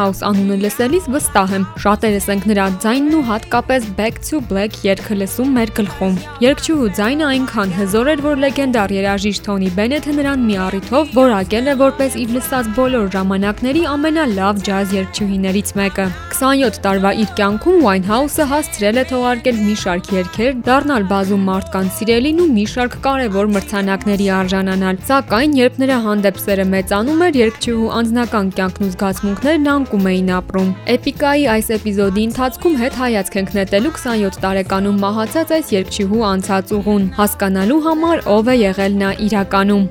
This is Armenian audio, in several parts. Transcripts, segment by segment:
Winehouse անունը լսելիս վստահ եմ, շատերս ենք նրա ձայնն ու հատկապես Back to Black երգը լսում մեր գլխում։ Երգչուհու ձայնը այնքան հզոր էր, որ լեգենդար երաժիշտ Թոնի Բենեթը նրան մի առիթով որակել է որպես իր լսած բոլոր ժամանակների ամենալավ ջազ երգչուհիներից մեկը։ 27 տարվա իր կյանքում Winehouse-ը հասցրել է թողարկել մի շարք երգեր, դառնալ բազում մարդկանց սիրելին ու մի շարք կարևոր մրցանակների արժանանալ։ Սակայն, երբ նրա հանդեպ սերը մեծանում էր, երգչուհու անձնական կյանքն ու զգացմունքներն անկում էին ապրում։ Էպիկայի այս էպիզոդի ընթացքում հետ հայացք ենք նետելու 27 տարեկանում մահացած այս երգչուհու անցած ուղուն, հասկանալու համար ով է եղել նա իրականում։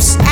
lips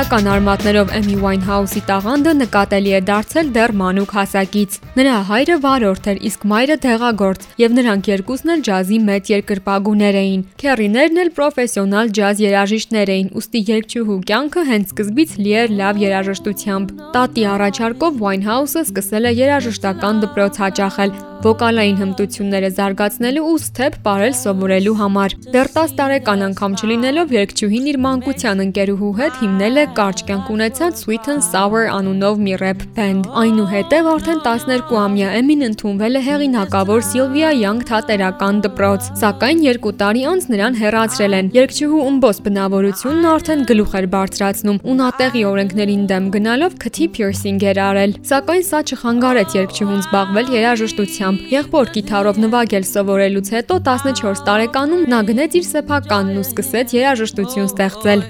Հրեական արմատներով Amy Winehouse-ի տաղանդը նկատելի է դարձել դեռ մանուկ հասակից։ Նրա հայրը վարորդ էր, իսկ մայրը դեղագործ, եւ նրանք երկուսն էլ ջազի մեծ երկրպագուներ էին։ Քերիներն էլ պրոֆեսիոնալ ջազ երաժիշտներ էին, ուստի երգչուհու կյանքը հենց սկզբից լի էր լավ երաժշտությամբ։ Տատի առաջարկով Winehouse-ը սկսել է երաժշտական դպրոց հաճախել, վոկալային հմտությունները զարգացնելու ու սթեփ ապարել սովորելու համար։ Դեռ 10 տարեկան անգամ չլինելով երգչուհին իր մանկության ընկերուհու հետ հիմնել է կարճ կյանք ունեցած Sweet and Sour անունով մի rap band։ Այնուհետև արդեն 12-ամյա Էմին ընդունվել է հեղինակավոր Sylvia Young թատերական դպրոց, սակայն 2 տարի անց նրան հեռացրել են։ Երգչուհու ըմբոս բնավորությունն արդեն գլուխ էր բարձրացնում ու նա տեղի օրենքներին դեմ գնալով քթի piercing էր արել։ Սակայն սա չխանգարեց երգչուհուն զբաղվել երաժշտությամբ ուղությամբ։ Եղբոր գիտարով նվագել սովորելուց հետո 14 տարեկանում նա գնեց իր սեփականն ու սկսեց երաժշտություն ստեղծել։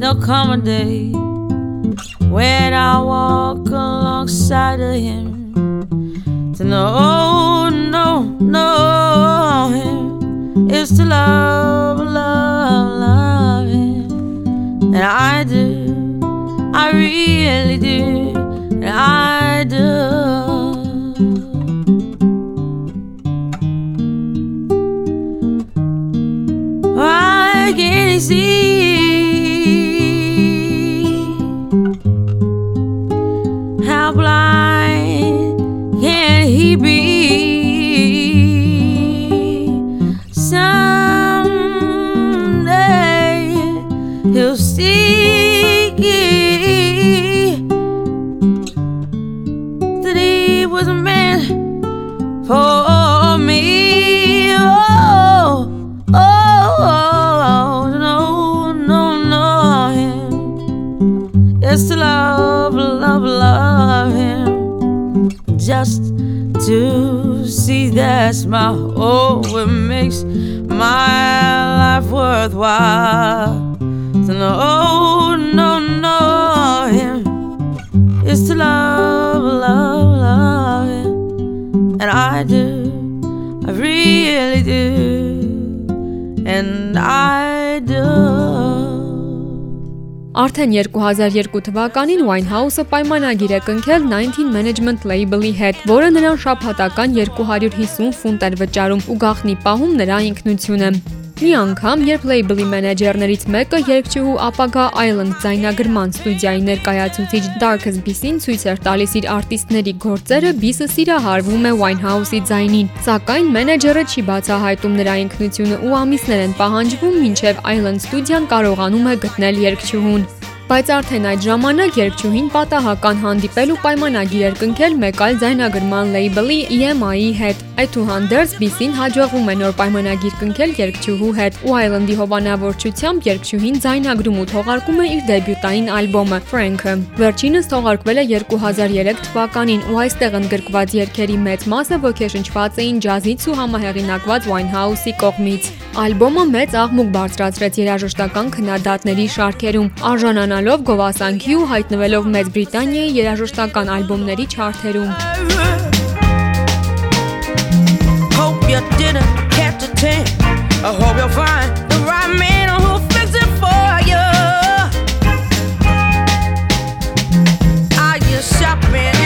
there'll come a day when I walk alongside of him to know, no, know him is to love, love, love him, and I do, I really do, and I do. existe. Արդեն 2002 թվականին Winehouse-ը պայմանագիր է կնքել 19 Management Label-ի հետ, որը նրան շաբաթական 250 ֆունտ էր վճարում ու գաղտնի պահում նրա ինքնությունը։ Մի անգամ, երբ լեյբլի մենեջերներից մեկը երգչուհու ապագա Island ձայնագրման ստուդիայի ներկայացուցիչ Darkest Beast-ին ցույց էր տալիս իր արտիստների գործերը, Beast-ը սիրահարվում է Winehouse-ի ձայնին, սակայն մենեջերը չի բացահայտում նրա ինքնությունը ու ամիսներ են պահանջվում, մինչև Island ստուդիան կարողանում է գտնել երգչուհուն։ Բայց արդեն այդ ժամանակ երգչուհին պատահական հանդիպել ու պայմանագիր էր կնքել մեկ այլ ձայնագրման լեյբլի EMI-ի հետ։ Այդուհանդերձ Beast-ին հաջողվում է նոր պայմանագիր կնքել երգչուհու հետ ու Island-ի հովանավորչությամբ երգչուհին ձայնագրում ու թողարկում է իր դեբյուտային ալբոմը Frank-ը։ Վերջինս թողարկվել է 2003 թվականին ու այստեղ ընդգրկված երգերի մեծ մասը ոգեշնչված էին ջազից ու համահեղինակված Winehouse-ի կողմից։ Ալբոմը մեծ աղմուկ բարձրացրեց երաժշտական քննադատների շարքերում, արժանանալով գովասանքի ու հայտնվելով Մեծ Բրիտանիայի երաժշտական ալբոմների չարթերում։ Hope you didn't catch a tan. I hope you'll find the right man who'll fix it for you. Are you shopping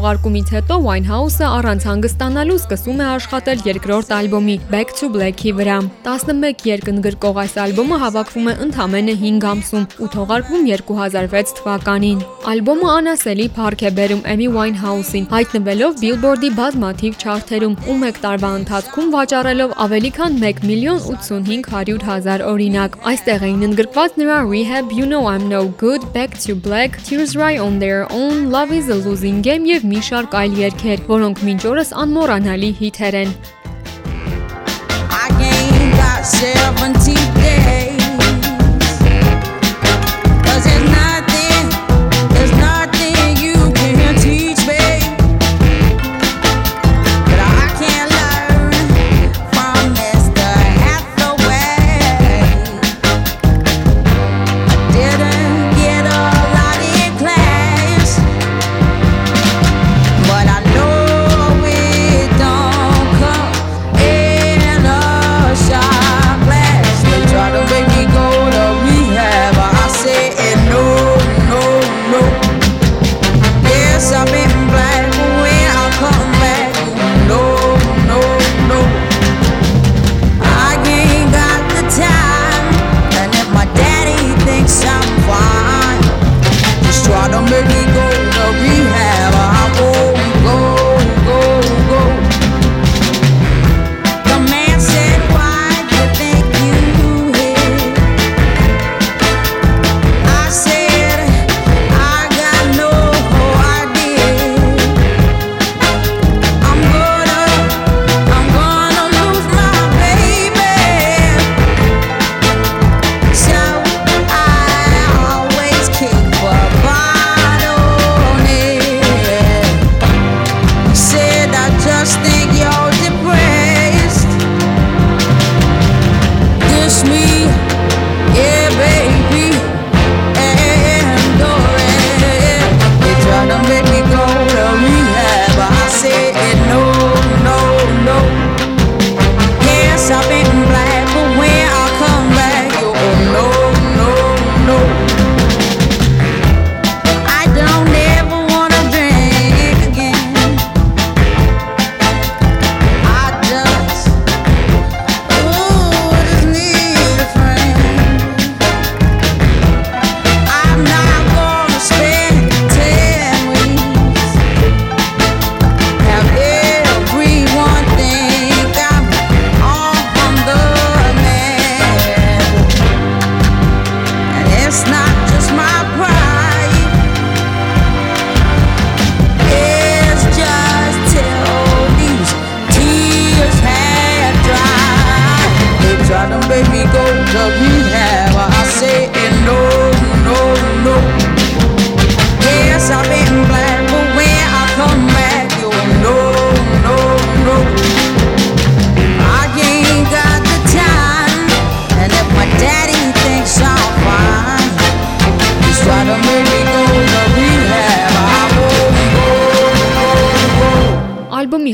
թողարկումից հետո Winehouse-ը առանց հանգստանալու սկսում է աշխատել երկրորդ ալբոմի Back to Black-ի վրա։ 11 երկընկրկող այս ալբոմը հավաքվում է ընդամենը 5 ամսում ու թողարկվում 2006 թվականին։ Ալբոմը անասելի փառք է բերում Amy Winehouse-ին, հայտնվելով Billboard-ի բազմաթիվ չարթերում ու մեկ տարվա ընթացքում վաճառելով ավելի քան 1 միլիոն 85 հազար օրինակ։ Այստեղ էին ընդգրկված նրա Rehab, You Know I'm No Good, Back to Black, Tears Right on Their Own, Love is a Losing Game եւ մի շարք այլ երգեր, որոնք մինչ օրս անմոռանալի հիթեր են։ I gained about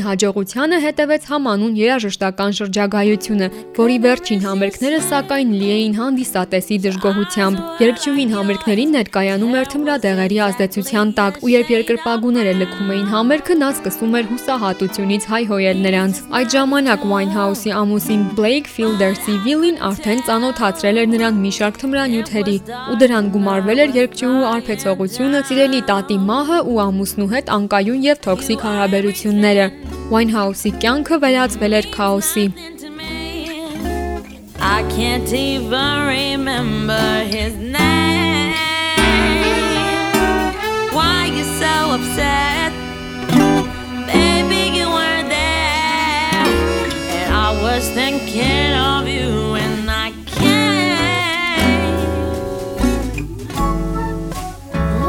հաջողությանը հետևեց համանուն երաժշտական շրջագայությունը, որի վերջին համերգները սակայն լի էին հանդիսատեսի դժգոհությամբ։ Երգչուհին համերգներին ներկայանում էր թմրադեղերի ազդեցության տակ, ու երբ երկրպագուները լքում էին համերգը, նա սկսում էր հուսահատությունից հայհոյել նրանց։ Այդ ժամանակ Winehouse-ի ամուսին Blake Fielder Civil-ին արդեն ծանոթացրել էր նրան մի շարք թմրանյութերի, ու դրան գումարվել էր երգչուհու արբեցողությունը, սիրելի տատի մահը ու ամուսնու հետ անկայուն եւ թոքսիկ հարաբերությունները։ Winehouse-ի կյանքը վերածվել էր քաոսի։ I can't even remember his name. Why you so upset? Baby, you weren't there. And I was thinking of you and I can't.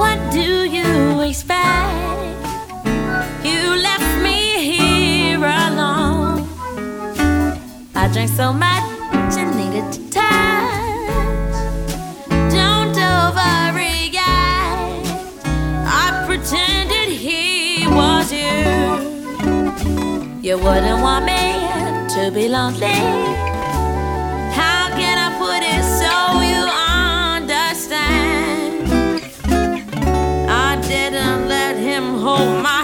What do you expect? Drank so much and needed to touch. Don't overreact. I pretended he was you. You wouldn't want me to be lonely. How can I put it so you understand? I didn't let him hold. my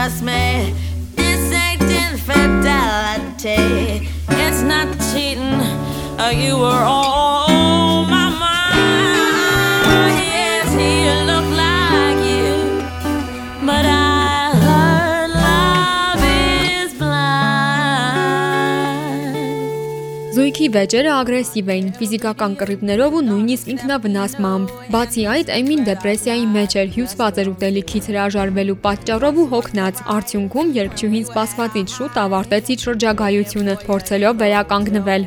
trust me. This ain't infidelity. It's not cheating. Uh, you were on Զույգի վեճերը ագրեսիվ էին, ֆիզիկական կռիվներով ու նույնիսկ ինքնավնասմամբ։ Բացի այդ, Էմին դեպրեսիայի մեջ էր, հյուսված էր ուտելիքից հրաժարվելու պատճառով ու հոգնած։ Արդյունքում երկչուհին սպասվածից շուտ ավարտեց իր շրջագայությունը, փորձելով վերականգնվել։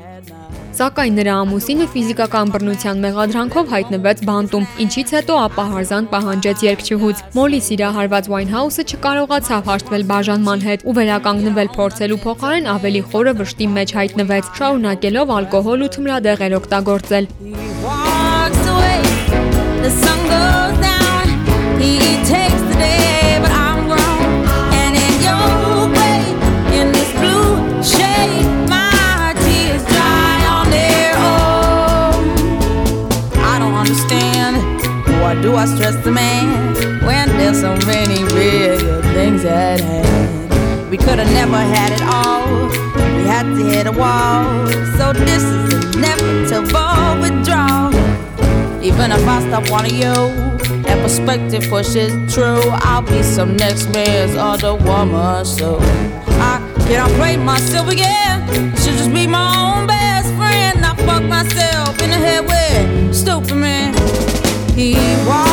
Սակայն նրա ամուսինը ֆիզիկական բռնության մեղադրանքով հայտնվեց բանտում, ինչից հետո ապահարզան պահանջեց երկչուհուց։ Մոլի սիրահարված Winehouse-ը չկարողացավ հաշտվել բաժանման հետ ու վերականգնվել փորձելու փոխարեն ավելի խորը վշտի մեջ հայտնվեց, շարունակելով ալկոհոլ ու թմրադեղեր օգտագործել։ the sun goes down. He takes the day, I the man when there's so many real things at hand? We could have never had it all. We had to hit a wall. So this is inevitable withdrawal. Even if I stop wanting you, that perspective pushes true. I'll be some next man's other woman. So I cannot play myself again. Should just be my own best friend. I fuck myself in the head with stupid man. He walks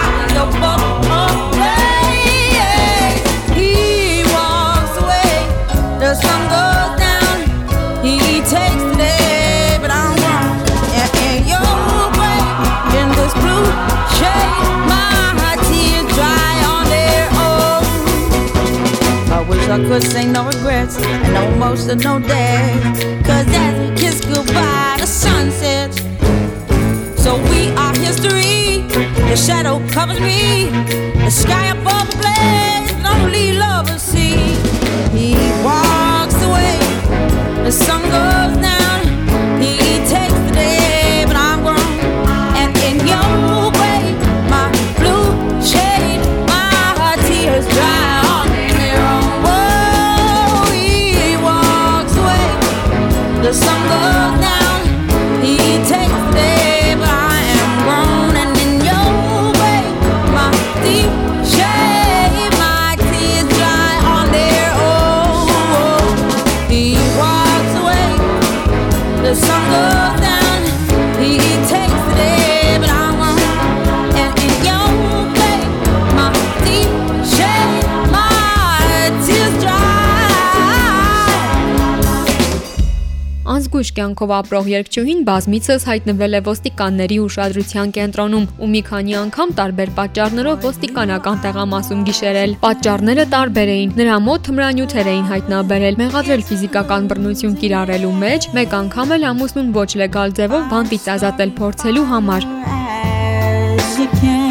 could say no regrets and no emotional day. Cause as we kiss goodbye, the sun sets. So we are history. The shadow covers me. The sky above the and lovers see. He walks away. The sun goes down. Անզգույշ կյանքով ապրող երկչուհին բազմիցս հայտնվել է ոստիկանների ուշադրության կենտրոնում ու մի քանի անգամ տարբեր պատճառներով ոստիկանական տեղամասում գիշերել։ Պատճառները տարբեր էին։ Նրա մոտ թմրանյութեր էին հայտնաբերել, մեղադրել ֆիզիկական բռնություն կիրառելու մեջ, մեկ անգամ էլ ամուսնուն ոչ լեգալ ձևով բանտից ազատել փորձելու համար։ as you came.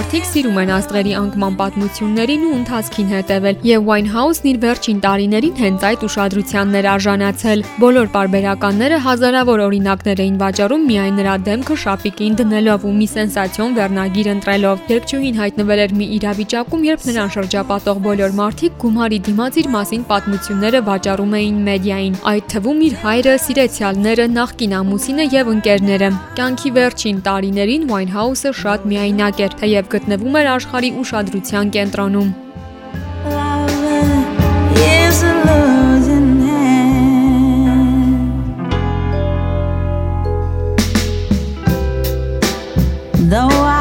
Մարդիկ սիրում են աստղերի անկման պատմություններին ու ընթացքին հետևել, եւ Winehouse-ն իր վերջին տարիներին հենց այդ ուշադրությանն էր արժանացել։ Բոլոր պարբերականները հազարավոր օրինակներ էին վաճառում միայն նրա դեմքը շապիկին դնելով ու մի սենսացիոն վերնագիր ընտրելով։ Երգչուհին հայտնվել էր մի իրավիճակում, երբ նրան շրջապատող բոլոր մարդիկ գումարի դիմաց իր մասին պատմությունները վաճառում էին մեդիային, այդ թվում իր հայրը, սիրեցյալները, նախկին ամուսինը եւ ընկերները։ Կյանքի վերջին տարիներին Winehouse-ը շատ միայնակ էր, թեև գտնվում էր աշխարհի ուշադրության կենտրոնում։. Though I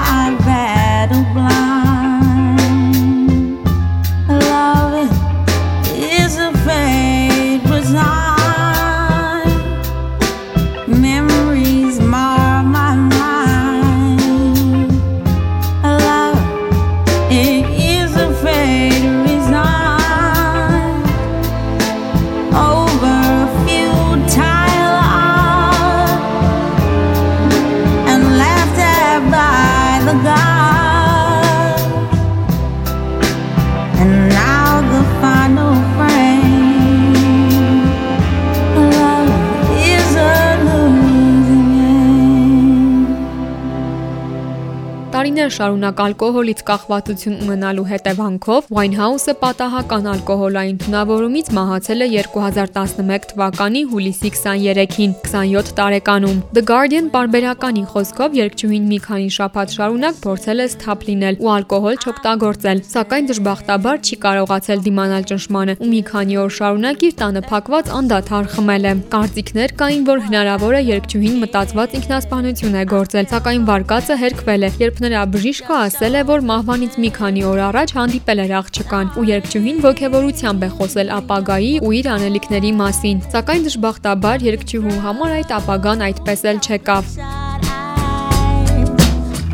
Շարունակ ալկոհոլից կախվածություն ունենալու հետևանքով Winehouse-ը պատահական ալկոհոլային թունավորումից մահացել է 2011 թվականի հուլիսի 23-ին, 27 տարեկանում։ The Guardian պարբերականի խոսքով երգչուհին մի քանի շաբաթ շարունակ փորձել է սթափ լինել ու ալկոհոլ չօգտագործել, սակայն դժբախտաբար չի կարողացել դիմանալ ճնշմանը ու մի քանի օր շարունակ իր տանը փակված անդադար խմել է։ Կարծիքներ կային, որ հնարավոր է երգչուհին մտածված ինքնասպանություն է գործել, սակայն վարկածը հերկվել է, երբ նրա բժիշկը ասել է, որ մահվանից մի քանի օր առաջ հանդիպել էր աղջկան ու երգչուհին ոգևորությամբ է խոսել ապագայի ու իր անելիքների մասին։ Սակայն դժբախտաբար երգչուհու համար այդ ապագան այդպես էլ չեկավ։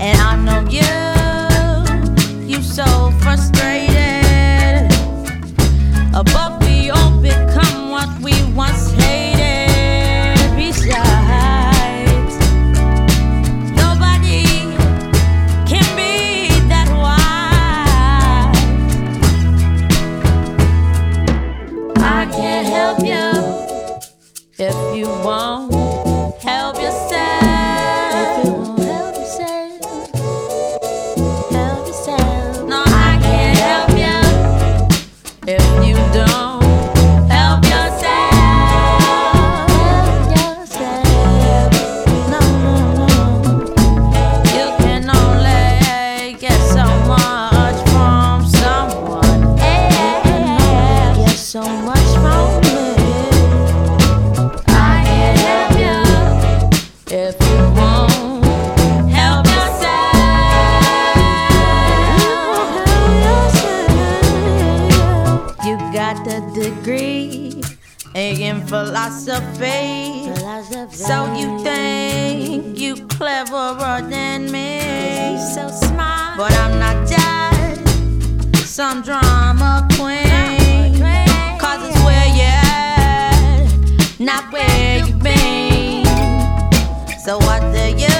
And I know you So what do you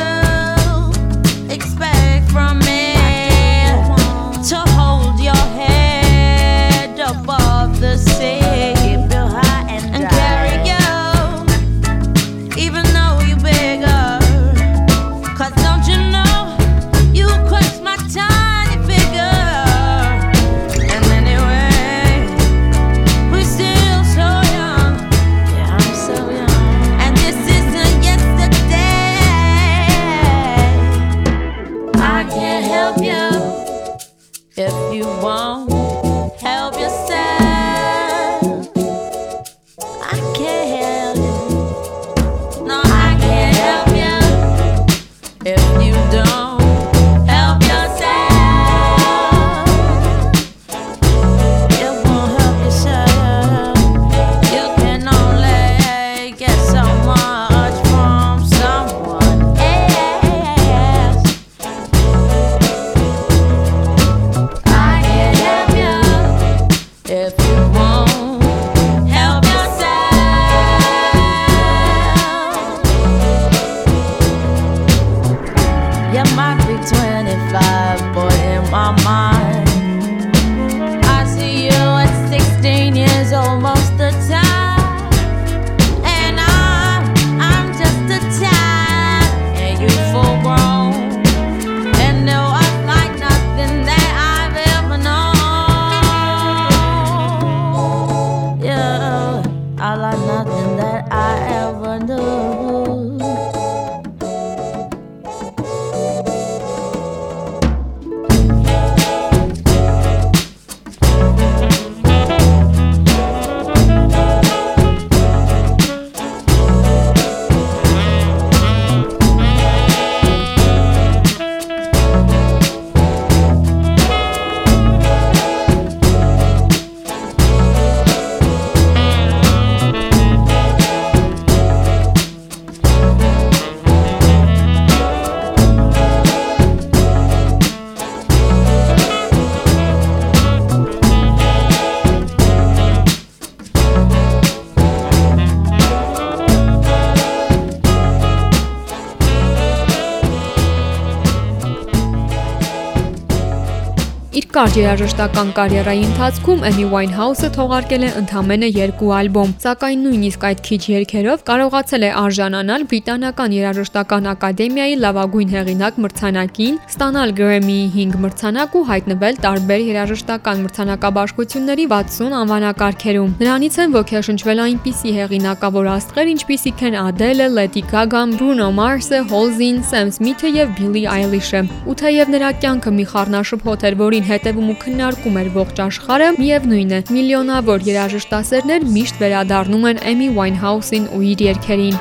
Արժերաժշտական կարիերայի ընթացքում Amy Winehouse-ը թողարկել է ընդամենը երկու ալբոմ, սակայն նույնիսկ այդ քիչ երգերով կարողացել է արժանանալ Բրիտանական երաժշտական ակադեմիայի լավագույն հեղինակ մրցանակին, ստանալ Grammy-ի 5 մրցանակ ու հայտնվել տարբեր երաժշտական մրցանակաբաշխությունների 60 անվանակարգերում։ Նրանից են ոգեշնչվել այնպիսի հեղինակավոր աստղեր, ինչպիսիք են Adele, Lady Gaga, Bruno Mars-ը, Halsey-ն, Sam Smith-ը եւ Billie Eilish-ը։ Ու թեև նրա կյանքը մի խառնաշփոթ էր, որին հետեւ հետևում ու քննարկում էր ողջ աշխարհը, միևնույնն է, միլիոնավոր երաժշտասերներ միշտ վերադառնում են Amy Winehouse-ին ու իր երգերին։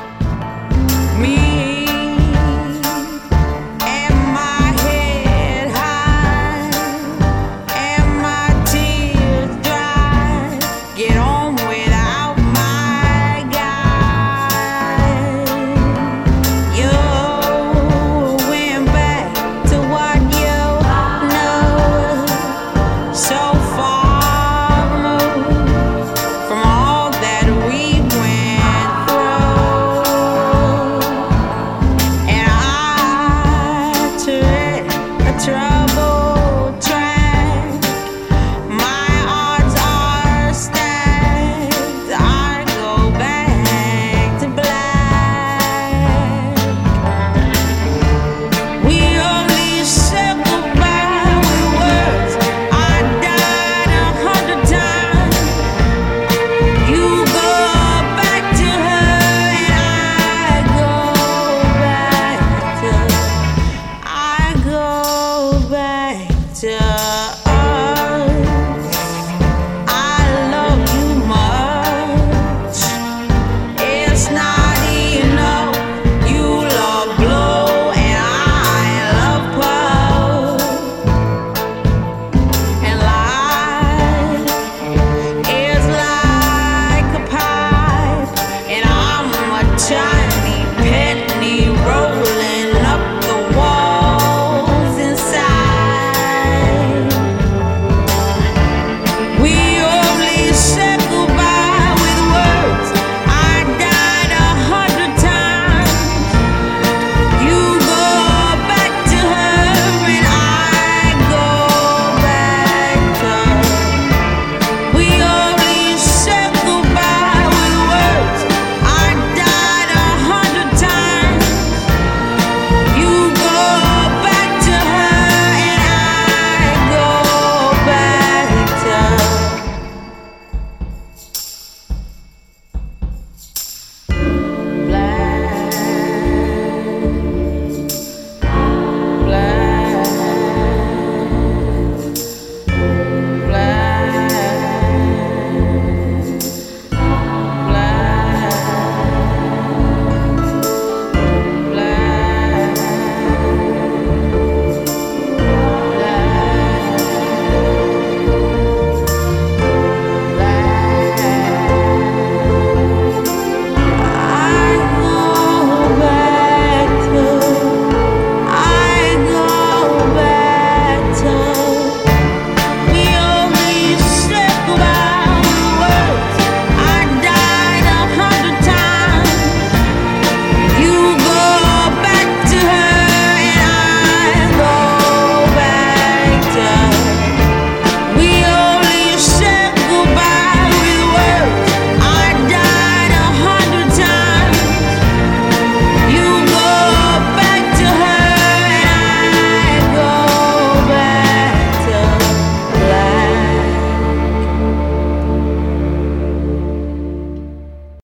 Մի